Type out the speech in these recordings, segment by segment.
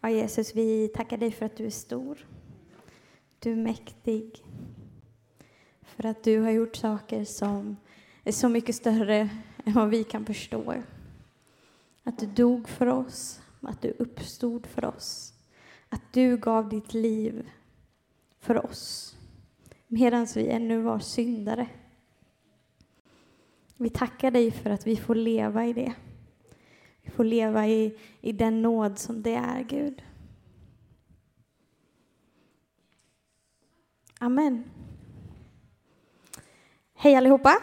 Ja, Jesus, vi tackar dig för att du är stor. Du är mäktig. För att du har gjort saker som är så mycket större än vad vi kan förstå. Att du dog för oss, att du uppstod för oss. Att du gav ditt liv för oss medan vi ännu var syndare. Vi tackar dig för att vi får leva i det. Får leva i, i den nåd som det är, Gud. Amen. Hej allihopa!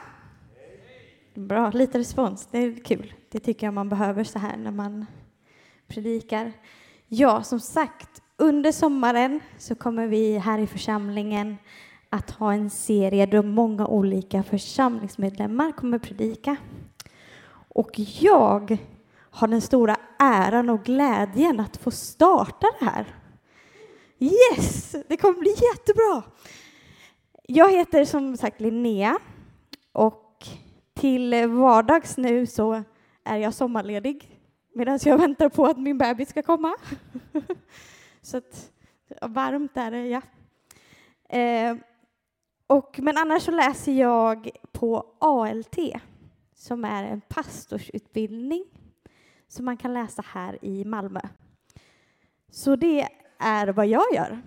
Bra, lite respons. Det är kul. Det tycker jag man behöver så här när man predikar. Ja, som sagt, under sommaren så kommer vi här i församlingen att ha en serie där många olika församlingsmedlemmar kommer predika. Och jag har den stora äran och glädjen att få starta det här. Yes, det kommer bli jättebra. Jag heter som sagt Linnea och till vardags nu så är jag sommarledig medan jag väntar på att min bebis ska komma. Så att, varmt är det, ja. Eh, och, men annars så läser jag på ALT, som är en pastorsutbildning som man kan läsa här i Malmö. Så det är vad jag gör.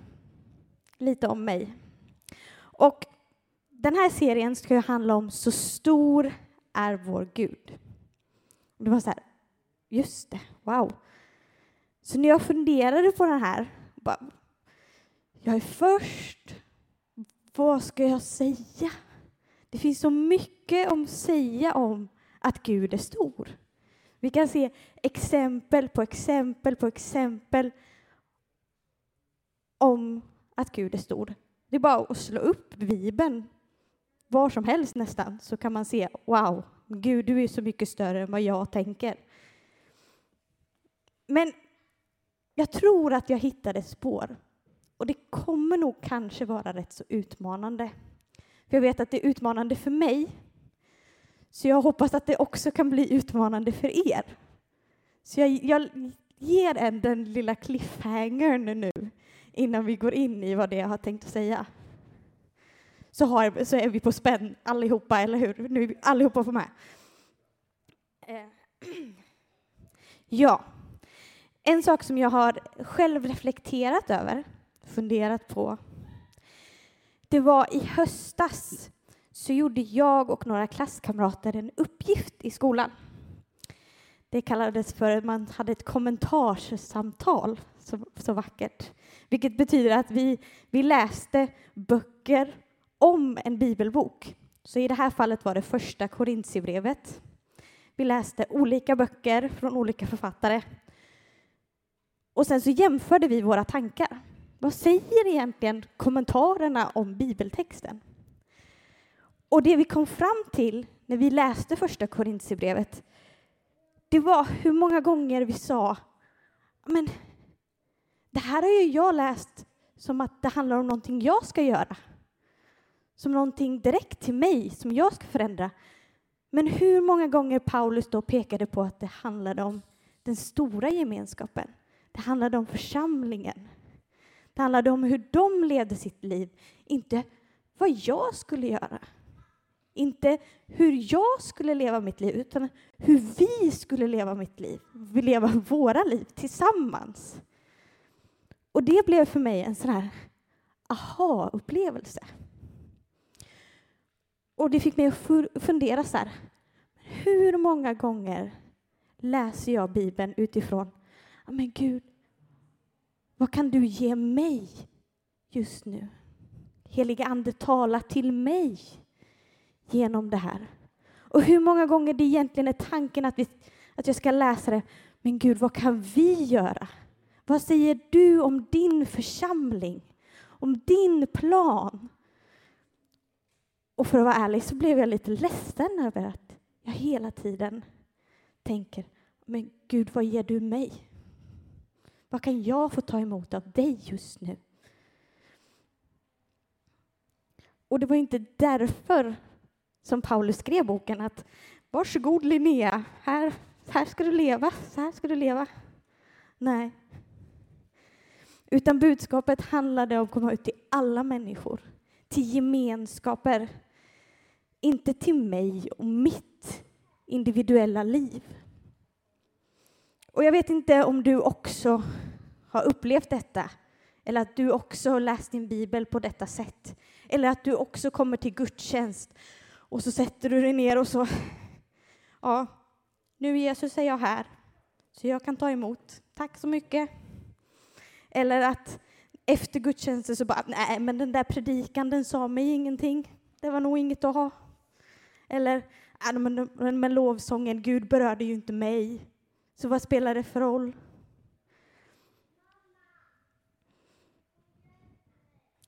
Lite om mig. Och den här serien ska ju handla om Så stor är vår Gud. Det var så här, just det, wow. Så när jag funderade på den här, bara, jag är först, vad ska jag säga? Det finns så mycket att säga om att Gud är stor. Vi kan se exempel på exempel på exempel om att Gud är stor. Det är bara att slå upp Bibeln var som helst nästan så kan man se wow, Gud du är så mycket större än vad jag tänker. Men jag tror att jag hittade ett spår och det kommer nog kanske vara rätt så utmanande. För jag vet att det är utmanande för mig. Så jag hoppas att det också kan bli utmanande för er. Så jag, jag ger en den lilla cliffhangern nu innan vi går in i vad det jag har tänkt att säga. Så, har, så är vi på spänn allihopa, eller hur? Nu är vi allihopa på med. Eh, ja. En sak som jag har själv reflekterat över, funderat på, det var i höstas så gjorde jag och några klasskamrater en uppgift i skolan. Det kallades för att man hade ett kommentarssamtal, så, så vackert. Vilket betyder att vi, vi läste böcker om en bibelbok. Så i det här fallet var det första Korintierbrevet. Vi läste olika böcker från olika författare. Och sen så jämförde vi våra tankar. Vad säger egentligen kommentarerna om bibeltexten? Och det vi kom fram till när vi läste första Korintierbrevet, det var hur många gånger vi sa, men det här har ju jag läst som att det handlar om någonting jag ska göra. Som någonting direkt till mig, som jag ska förändra. Men hur många gånger Paulus då pekade på att det handlade om den stora gemenskapen. Det handlade om församlingen. Det handlade om hur de levde sitt liv, inte vad jag skulle göra. Inte hur jag skulle leva mitt liv, utan hur vi skulle leva mitt liv. Vi leva våra liv tillsammans. Och det blev för mig en sån här aha-upplevelse. Och det fick mig att fundera så här. Hur många gånger läser jag Bibeln utifrån, men Gud, vad kan du ge mig just nu? Helige Ande, tala till mig genom det här. Och hur många gånger det egentligen är tanken att, vi, att jag ska läsa det, men Gud, vad kan vi göra? Vad säger du om din församling? Om din plan? Och för att vara ärlig så blev jag lite ledsen över att jag hela tiden tänker, men Gud, vad ger du mig? Vad kan jag få ta emot av dig just nu? Och det var inte därför som Paulus skrev boken att varsågod Linnea, här, här ska du leva, så här ska du leva. Nej. Utan budskapet handlade om att komma ut till alla människor, till gemenskaper, inte till mig och mitt individuella liv. Och jag vet inte om du också har upplevt detta, eller att du också har läst din bibel på detta sätt, eller att du också kommer till gudstjänst och så sätter du dig ner och så, ja, nu Jesus är jag här, så jag kan ta emot. Tack så mycket. Eller att efter gudstjänsten så bara, nej, men den där predikan, den sa mig ingenting. Det var nog inget att ha. Eller, men, men lovsången, Gud berörde ju inte mig. Så vad spelar det för roll?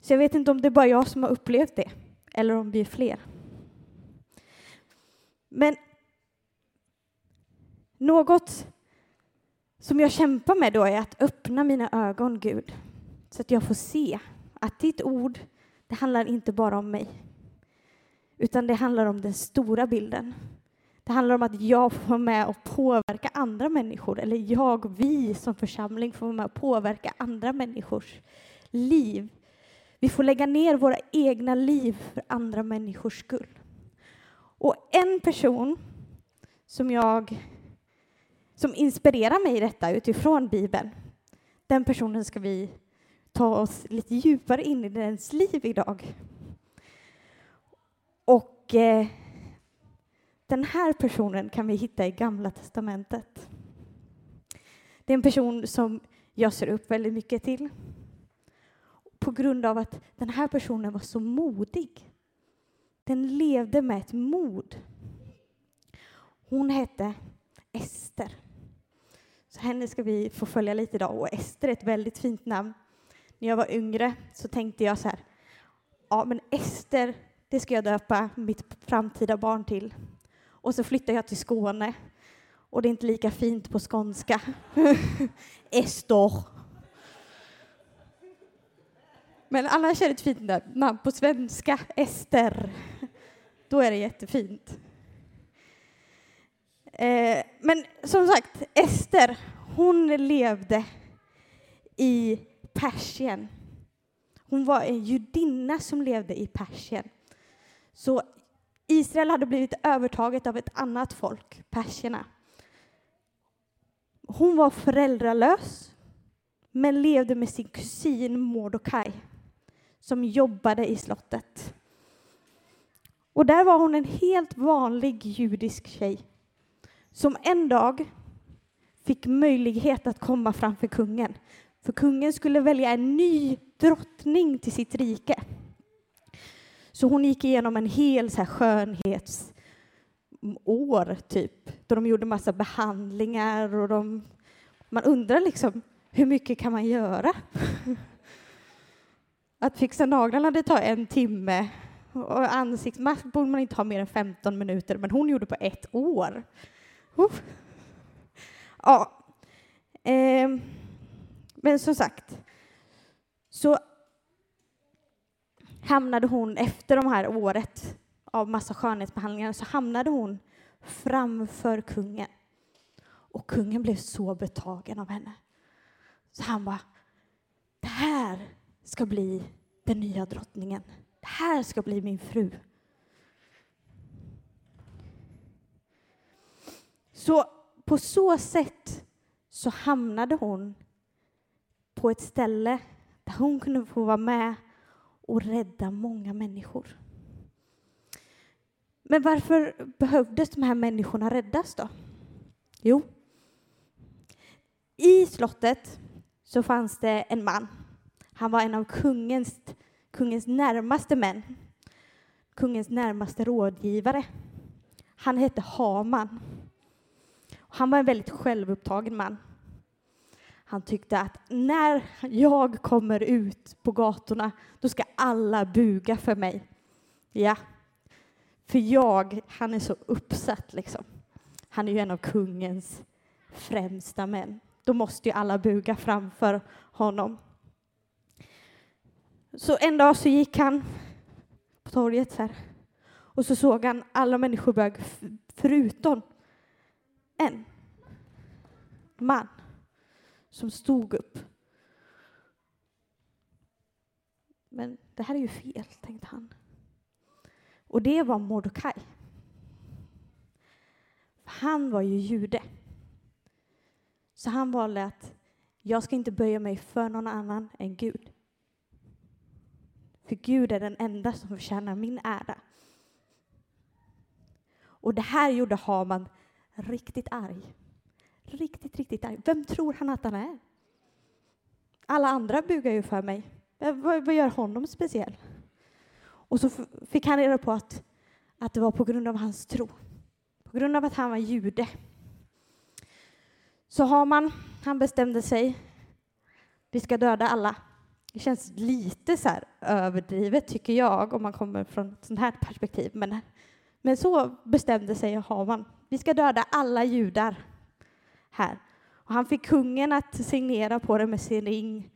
Så jag vet inte om det är bara jag som har upplevt det, eller om vi är fler. Men något som jag kämpar med då är att öppna mina ögon, Gud, så att jag får se att ditt ord, det handlar inte bara om mig, utan det handlar om den stora bilden. Det handlar om att jag får vara med och påverka andra människor, eller jag, vi som församling får vara med och påverka andra människors liv. Vi får lägga ner våra egna liv för andra människors skull. Och en person som jag som inspirerar mig i detta utifrån Bibeln, den personen ska vi ta oss lite djupare in i dens liv idag. Och eh, den här personen kan vi hitta i Gamla testamentet. Det är en person som jag ser upp väldigt mycket till på grund av att den här personen var så modig. Den levde med ett mod. Hon hette Ester. Så henne ska vi få följa lite idag. Och Ester är ett väldigt fint namn. När jag var yngre så tänkte jag så här, ja men Ester, det ska jag döpa mitt framtida barn till. Och så flyttade jag till Skåne och det är inte lika fint på skånska. Ester. Men alla känner ett fint namn på svenska, Ester. Då är det jättefint. Eh, men som sagt, Ester, hon levde i Persien. Hon var en judinna som levde i Persien. Så Israel hade blivit övertaget av ett annat folk, perserna. Hon var föräldralös, men levde med sin kusin Mordokaj som jobbade i slottet. Och där var hon en helt vanlig judisk tjej som en dag fick möjlighet att komma framför kungen. För kungen skulle välja en ny drottning till sitt rike. Så hon gick igenom en hel så här skönhetsår, typ, då de gjorde massa behandlingar och de... Man undrar liksom, hur mycket kan man göra? Att fixa naglarna, det tar en timme. Och ansiktsmask borde man inte ha mer än 15 minuter, men hon gjorde på ett år. Uh. Ja. Eh. Men som sagt, så hamnade hon efter de här året av massa skönhetsbehandlingar så hamnade hon framför kungen. Och kungen blev så betagen av henne. Så han bara, det här ska bli den nya drottningen. Det här ska bli min fru. Så på så sätt så hamnade hon på ett ställe där hon kunde få vara med och rädda många människor. Men varför behövdes de här människorna räddas då? Jo, i slottet så fanns det en man. Han var en av kungens, kungens närmaste män, kungens närmaste rådgivare. Han hette Haman. Han var en väldigt självupptagen man. Han tyckte att när jag kommer ut på gatorna, då ska alla buga för mig. Ja, för jag, han är så uppsatt liksom. Han är ju en av kungens främsta män. Då måste ju alla buga framför honom. Så en dag så gick han på torget här och så såg han alla människor bög förutom en man som stod upp. men det här är ju fel, tänkte han. Och det var Mordokaj. Han var ju jude. Så han valde att jag ska inte böja mig för någon annan än Gud. För Gud är den enda som förtjänar min ära. Och det här gjorde Haman riktigt arg. Riktigt, riktigt arg. Vem tror han att han är? Alla andra bugar ju för mig. Eh, vad, vad gör honom speciell? Och så fick han reda på att, att det var på grund av hans tro. På grund av att han var jude. Så Haman, han bestämde sig. Vi ska döda alla. Det känns lite så överdrivet, tycker jag, om man kommer från ett sånt här perspektiv. Men, men så bestämde sig Haman. Vi ska döda alla judar här. Och han fick kungen att signera på det med sin ring.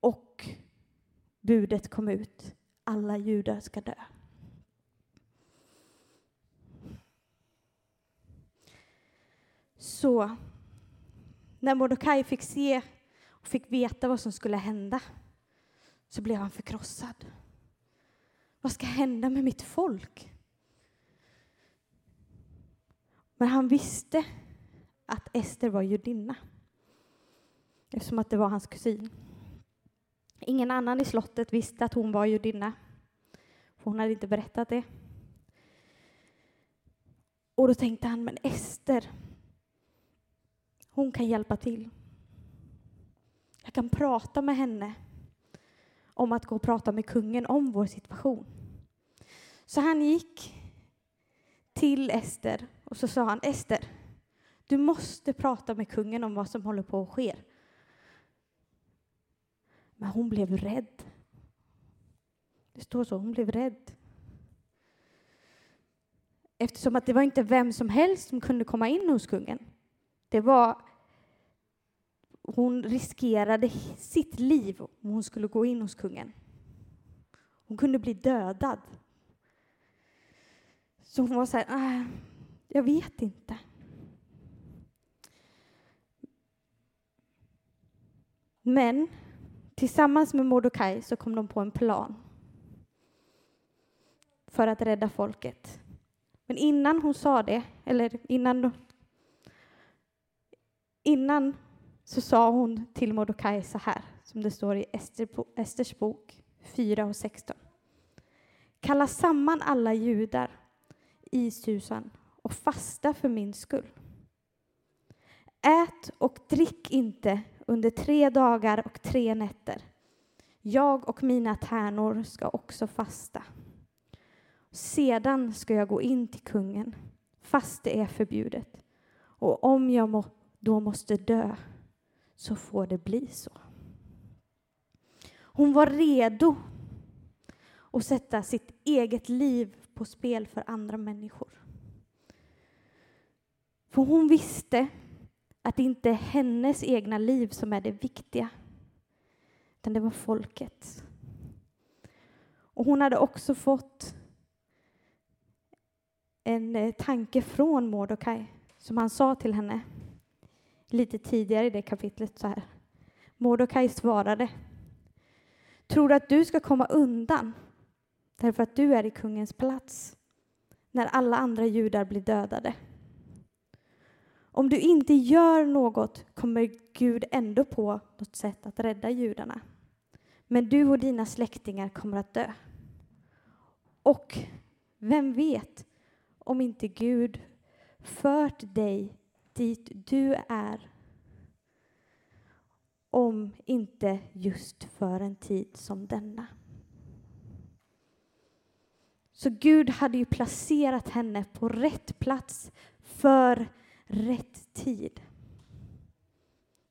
Och budet kom ut. Alla judar ska dö. Så när Mordecai fick se fick veta vad som skulle hända så blev han förkrossad. Vad ska hända med mitt folk? Men han visste att Ester var judinna eftersom att det var hans kusin. Ingen annan i slottet visste att hon var judinna. För hon hade inte berättat det. Och då tänkte han, men Ester, hon kan hjälpa till. Jag kan prata med henne om att gå och prata med kungen om vår situation. Så han gick till Ester och så sa han Ester, du måste prata med kungen om vad som håller på att ske. Men hon blev rädd. Det står så, hon blev rädd. Eftersom att det var inte vem som helst som kunde komma in hos kungen. Det var hon riskerade sitt liv om hon skulle gå in hos kungen. Hon kunde bli dödad. Så hon var så här, äh, jag vet inte. Men tillsammans med Mordokaj så kom de på en plan för att rädda folket. Men innan hon sa det, eller innan, innan så sa hon till Mordokaj så här, som det står i Esters bok 4 och 16. Kalla samman alla judar i Susan och fasta för min skull. Ät och drick inte under tre dagar och tre nätter. Jag och mina tärnor ska också fasta. Sedan ska jag gå in till kungen, fast det är förbjudet. Och om jag må, då måste dö, så får det bli så. Hon var redo att sätta sitt eget liv på spel för andra människor. För hon visste att det inte är hennes egna liv som är det viktiga, utan det var folkets. Och hon hade också fått en eh, tanke från Mordokaj som han sa till henne lite tidigare i det kapitlet så här. Mordokaj svarade. Tror du att du ska komma undan därför att du är i kungens plats när alla andra judar blir dödade? Om du inte gör något kommer Gud ändå på något sätt att rädda judarna. Men du och dina släktingar kommer att dö. Och vem vet om inte Gud fört dig dit du är om inte just för en tid som denna. Så Gud hade ju placerat henne på rätt plats för rätt tid.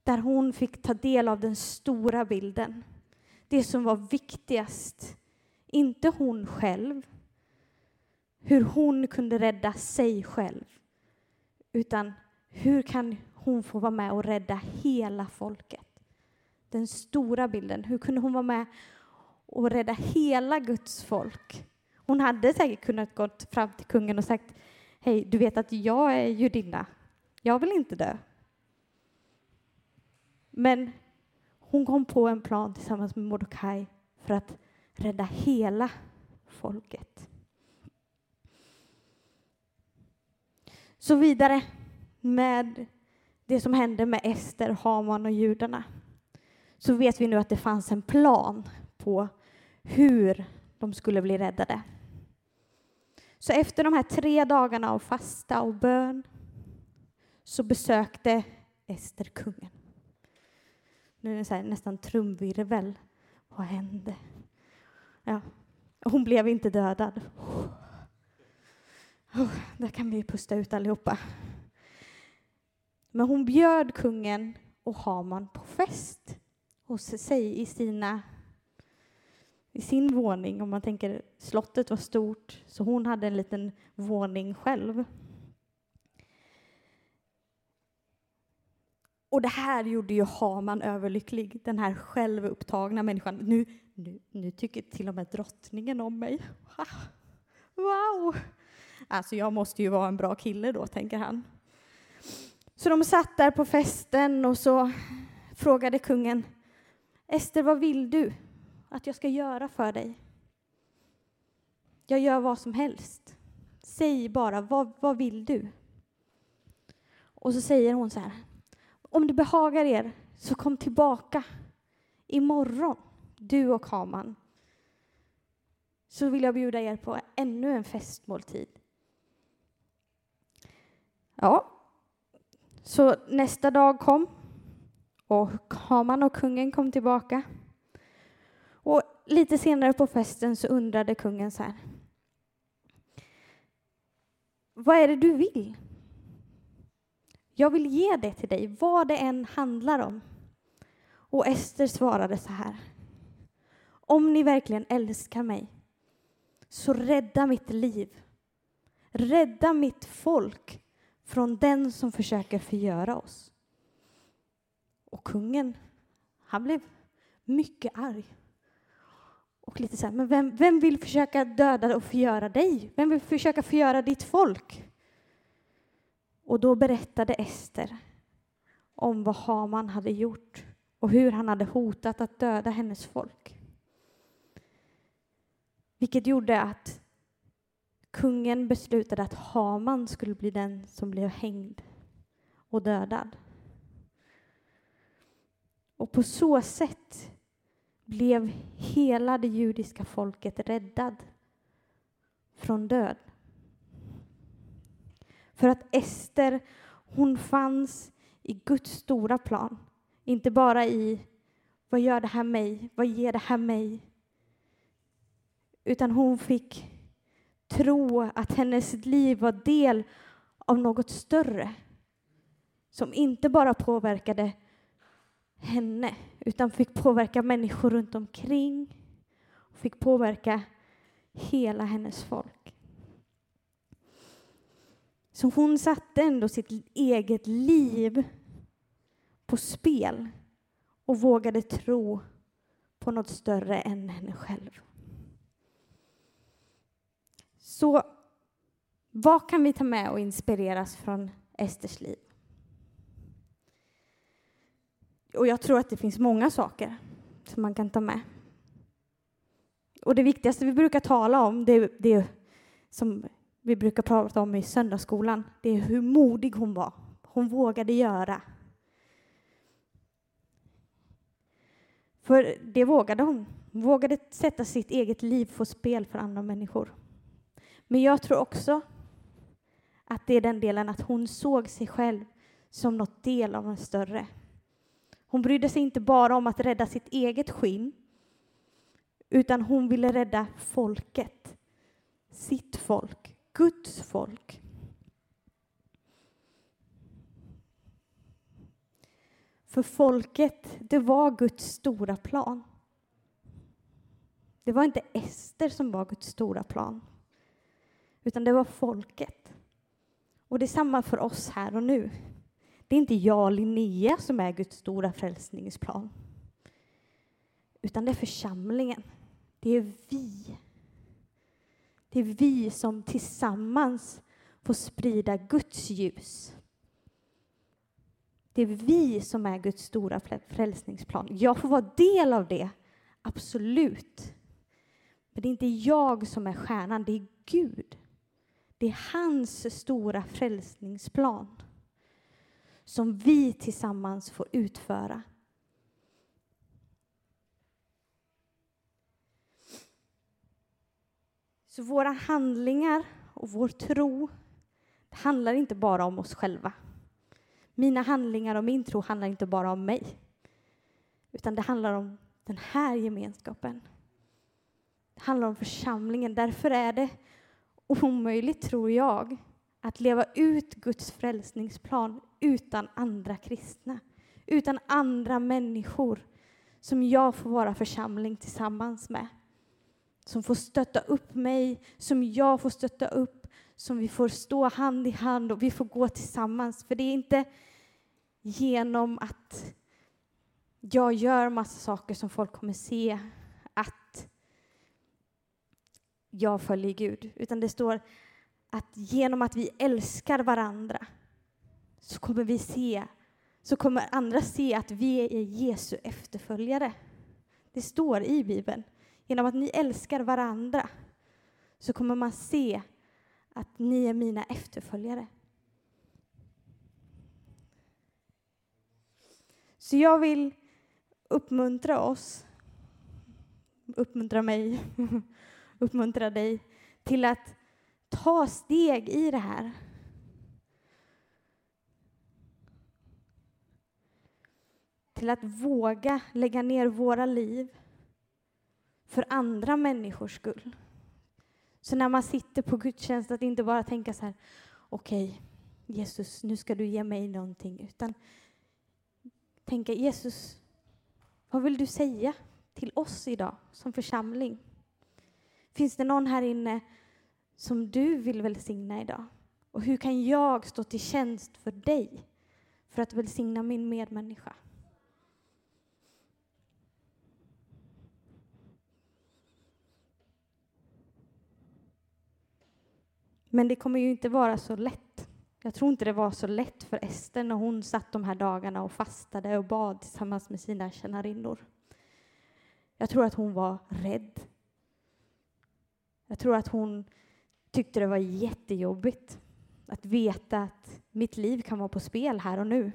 Där hon fick ta del av den stora bilden. Det som var viktigast. Inte hon själv. Hur hon kunde rädda sig själv. Utan hur kan hon få vara med och rädda hela folket? Den stora bilden. Hur kunde hon vara med och rädda hela Guds folk? Hon hade säkert kunnat gå fram till kungen och sagt Hej, du vet att jag är judinna. Jag vill inte dö. Men hon kom på en plan tillsammans med Mordecai för att rädda hela folket. Så vidare med det som hände med Ester, Haman och judarna så vet vi nu att det fanns en plan på hur de skulle bli räddade. Så efter de här tre dagarna av fasta och bön så besökte Ester kungen. Nu är det så här, nästan trumvirvel. Vad hände? Ja, hon blev inte dödad. Oh, där kan vi pusta ut allihopa. Men hon bjöd kungen och Haman på fest hos sig i sina i sin våning, om man tänker slottet var stort, så hon hade en liten våning själv. Och det här gjorde ju Haman överlycklig, den här självupptagna människan. Nu, nu, nu tycker till och med drottningen om mig. Wow! Alltså, jag måste ju vara en bra kille då, tänker han. Så de satt där på festen och så frågade kungen Ester, vad vill du att jag ska göra för dig? Jag gör vad som helst. Säg bara, vad, vad vill du? Och så säger hon så här, om det behagar er, så kom tillbaka imorgon, du och Haman. Så vill jag bjuda er på ännu en festmåltid. Ja, så nästa dag kom och Haman och kungen kom tillbaka. Och lite senare på festen så undrade kungen så här. Vad är det du vill? Jag vill ge det till dig, vad det än handlar om. Och Ester svarade så här. Om ni verkligen älskar mig, så rädda mitt liv. Rädda mitt folk från den som försöker förgöra oss. Och kungen, han blev mycket arg. Och lite så här, men vem, vem vill försöka döda och förgöra dig? Vem vill försöka förgöra ditt folk? Och då berättade Ester om vad Haman hade gjort och hur han hade hotat att döda hennes folk. Vilket gjorde att kungen beslutade att Haman skulle bli den som blev hängd och dödad. Och på så sätt blev hela det judiska folket räddad från död. För att Ester, hon fanns i Guds stora plan. Inte bara i vad gör det här mig? Vad ger det här mig? Utan hon fick tro att hennes liv var del av något större som inte bara påverkade henne utan fick påverka människor runt omkring och fick påverka hela hennes folk. Så hon satte ändå sitt eget liv på spel och vågade tro på något större än henne själv. Så vad kan vi ta med och inspireras från Esters liv? Och jag tror att det finns många saker som man kan ta med. Och det viktigaste vi brukar tala om, det, det som vi brukar prata om i söndagsskolan, det är hur modig hon var. Hon vågade göra. För det vågade hon. Hon vågade sätta sitt eget liv på spel för andra människor. Men jag tror också att det är den delen att hon såg sig själv som något del av en större. Hon brydde sig inte bara om att rädda sitt eget skinn, utan hon ville rädda folket, sitt folk, Guds folk. För folket, det var Guds stora plan. Det var inte Ester som var Guds stora plan, utan det var folket. Och det är samma för oss här och nu. Det är inte jag och Linnea som är Guds stora frälsningsplan. Utan det är församlingen. Det är vi. Det är vi som tillsammans får sprida Guds ljus Det är vi som är Guds stora frälsningsplan. Jag får vara del av det, absolut. Men det är inte jag som är stjärnan, det är Gud. Det är hans stora frälsningsplan som vi tillsammans får utföra. Så våra handlingar och vår tro det handlar inte bara om oss själva. Mina handlingar och min tro handlar inte bara om mig, utan det handlar om den här gemenskapen. Det handlar om församlingen. Därför är det omöjligt, tror jag, att leva ut Guds frälsningsplan utan andra kristna, utan andra människor som jag får vara församling tillsammans med. Som får stötta upp mig, som jag får stötta upp, som vi får stå hand i hand och vi får gå tillsammans. För det är inte genom att jag gör massa saker som folk kommer se att jag följer Gud, utan det står att genom att vi älskar varandra så kommer vi se, så kommer andra se att vi är Jesu efterföljare. Det står i Bibeln. Genom att ni älskar varandra så kommer man se att ni är mina efterföljare. Så jag vill uppmuntra oss, uppmuntra mig, uppmuntra dig till att ta steg i det här. Till att våga lägga ner våra liv för andra människors skull. Så när man sitter på gudstjänst, att inte bara tänka så här, okej, okay, Jesus, nu ska du ge mig någonting, utan tänka, Jesus, vad vill du säga till oss idag som församling? Finns det någon här inne som du vill välsigna idag? Och hur kan jag stå till tjänst för dig för att välsigna min medmänniska? Men det kommer ju inte vara så lätt. Jag tror inte det var så lätt för Ester när hon satt de här dagarna och fastade och bad tillsammans med sina tjänarinnor. Jag tror att hon var rädd. Jag tror att hon tyckte det var jättejobbigt att veta att mitt liv kan vara på spel här och nu.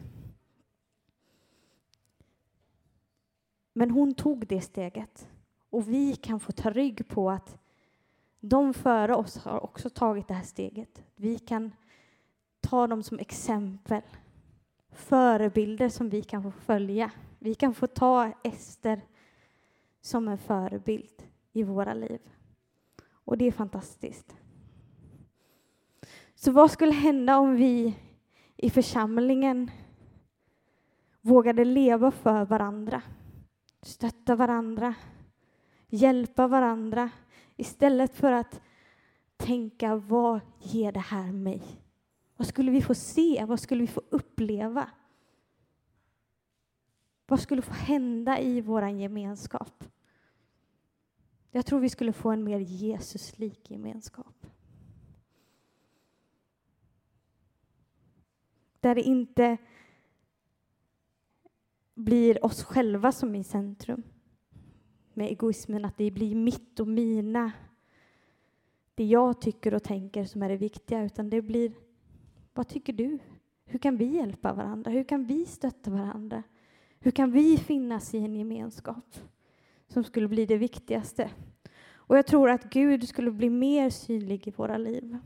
Men hon tog det steget och vi kan få ta rygg på att de före oss har också tagit det här steget. Vi kan ta dem som exempel, förebilder som vi kan få följa. Vi kan få ta Ester som en förebild i våra liv. Och det är fantastiskt. Så vad skulle hända om vi i församlingen vågade leva för varandra, stötta varandra, hjälpa varandra istället för att tänka vad ger det här mig? Vad skulle vi få se? Vad skulle vi få uppleva? Vad skulle få hända i vår gemenskap? Jag tror vi skulle få en mer Jesuslik gemenskap. Där det inte blir oss själva som är i centrum. Med egoismen, att det blir mitt och mina. Det jag tycker och tänker som är det viktiga, utan det blir vad tycker du? Hur kan vi hjälpa varandra? Hur kan vi stötta varandra? Hur kan vi finnas i en gemenskap som skulle bli det viktigaste? Och jag tror att Gud skulle bli mer synlig i våra liv.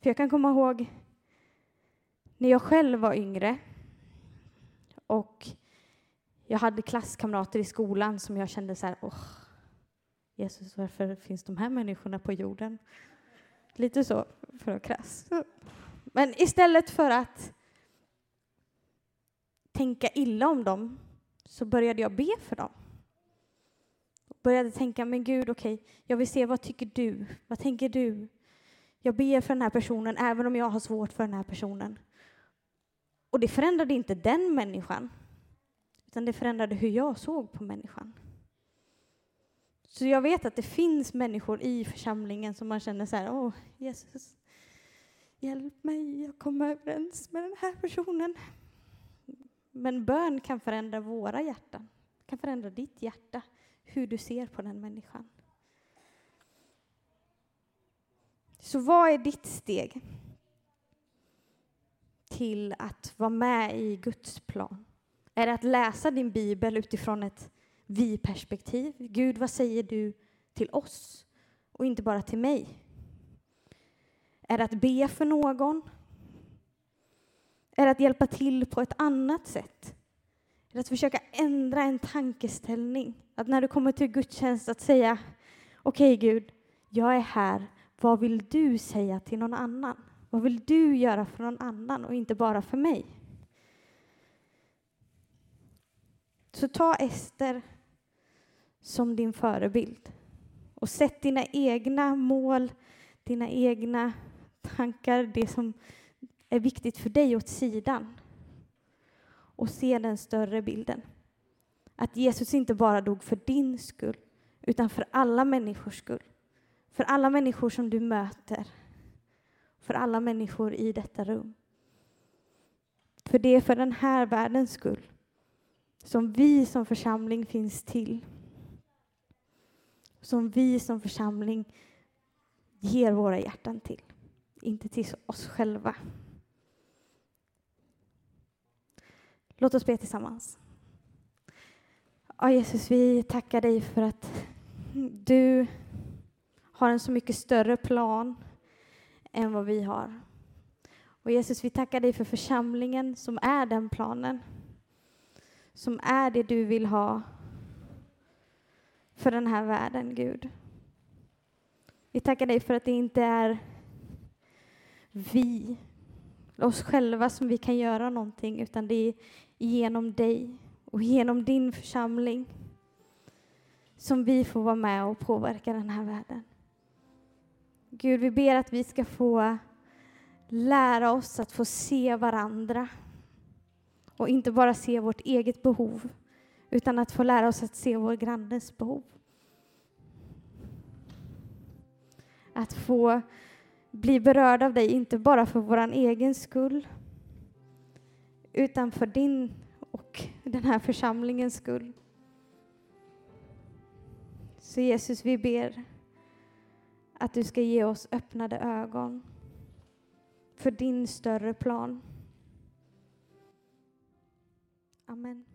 För jag kan komma ihåg när jag själv var yngre och jag hade klasskamrater i skolan som jag kände så här, åh, Jesus, varför finns de här människorna på jorden? Lite så, för att krass. Men istället för att tänka illa om dem så började jag be för dem. Började tänka, men Gud, okej, okay, jag vill se, vad tycker du? Vad tänker du? Jag ber för den här personen, även om jag har svårt för den här personen. Och det förändrade inte den människan, utan det förändrade hur jag såg på människan. Så jag vet att det finns människor i församlingen som man känner så här, åh Jesus, Hjälp mig att komma överens med den här personen. Men bön kan förändra våra hjärtan, kan förändra ditt hjärta, hur du ser på den människan. Så vad är ditt steg till att vara med i Guds plan? Är det att läsa din bibel utifrån ett vi-perspektiv? Gud, vad säger du till oss och inte bara till mig? Är det att be för någon? Är det att hjälpa till på ett annat sätt? Är det att försöka ändra en tankeställning? Att när du kommer till gudstjänst att säga Okej okay, Gud, jag är här. Vad vill du säga till någon annan? Vad vill du göra för någon annan och inte bara för mig? Så ta Ester som din förebild och sätt dina egna mål, dina egna tankar, det som är viktigt för dig åt sidan och se den större bilden. Att Jesus inte bara dog för din skull, utan för alla människors skull. För alla människor som du möter. För alla människor i detta rum. För det är för den här världens skull som vi som församling finns till. Som vi som församling ger våra hjärtan till, inte till oss själva. Låt oss be tillsammans. Ja, Jesus, vi tackar dig för att du har en så mycket större plan än vad vi har. Och Jesus, vi tackar dig för församlingen som är den planen. Som är det du vill ha för den här världen, Gud. Vi tackar dig för att det inte är vi, oss själva, som vi kan göra någonting, utan det är genom dig och genom din församling som vi får vara med och påverka den här världen. Gud, vi ber att vi ska få lära oss att få se varandra och inte bara se vårt eget behov utan att få lära oss att se vår grannes behov. Att få bli berörd av dig, inte bara för vår egen skull utan för din och den här församlingens skull. Så Jesus, vi ber att du ska ge oss öppnade ögon för din större plan. Amen.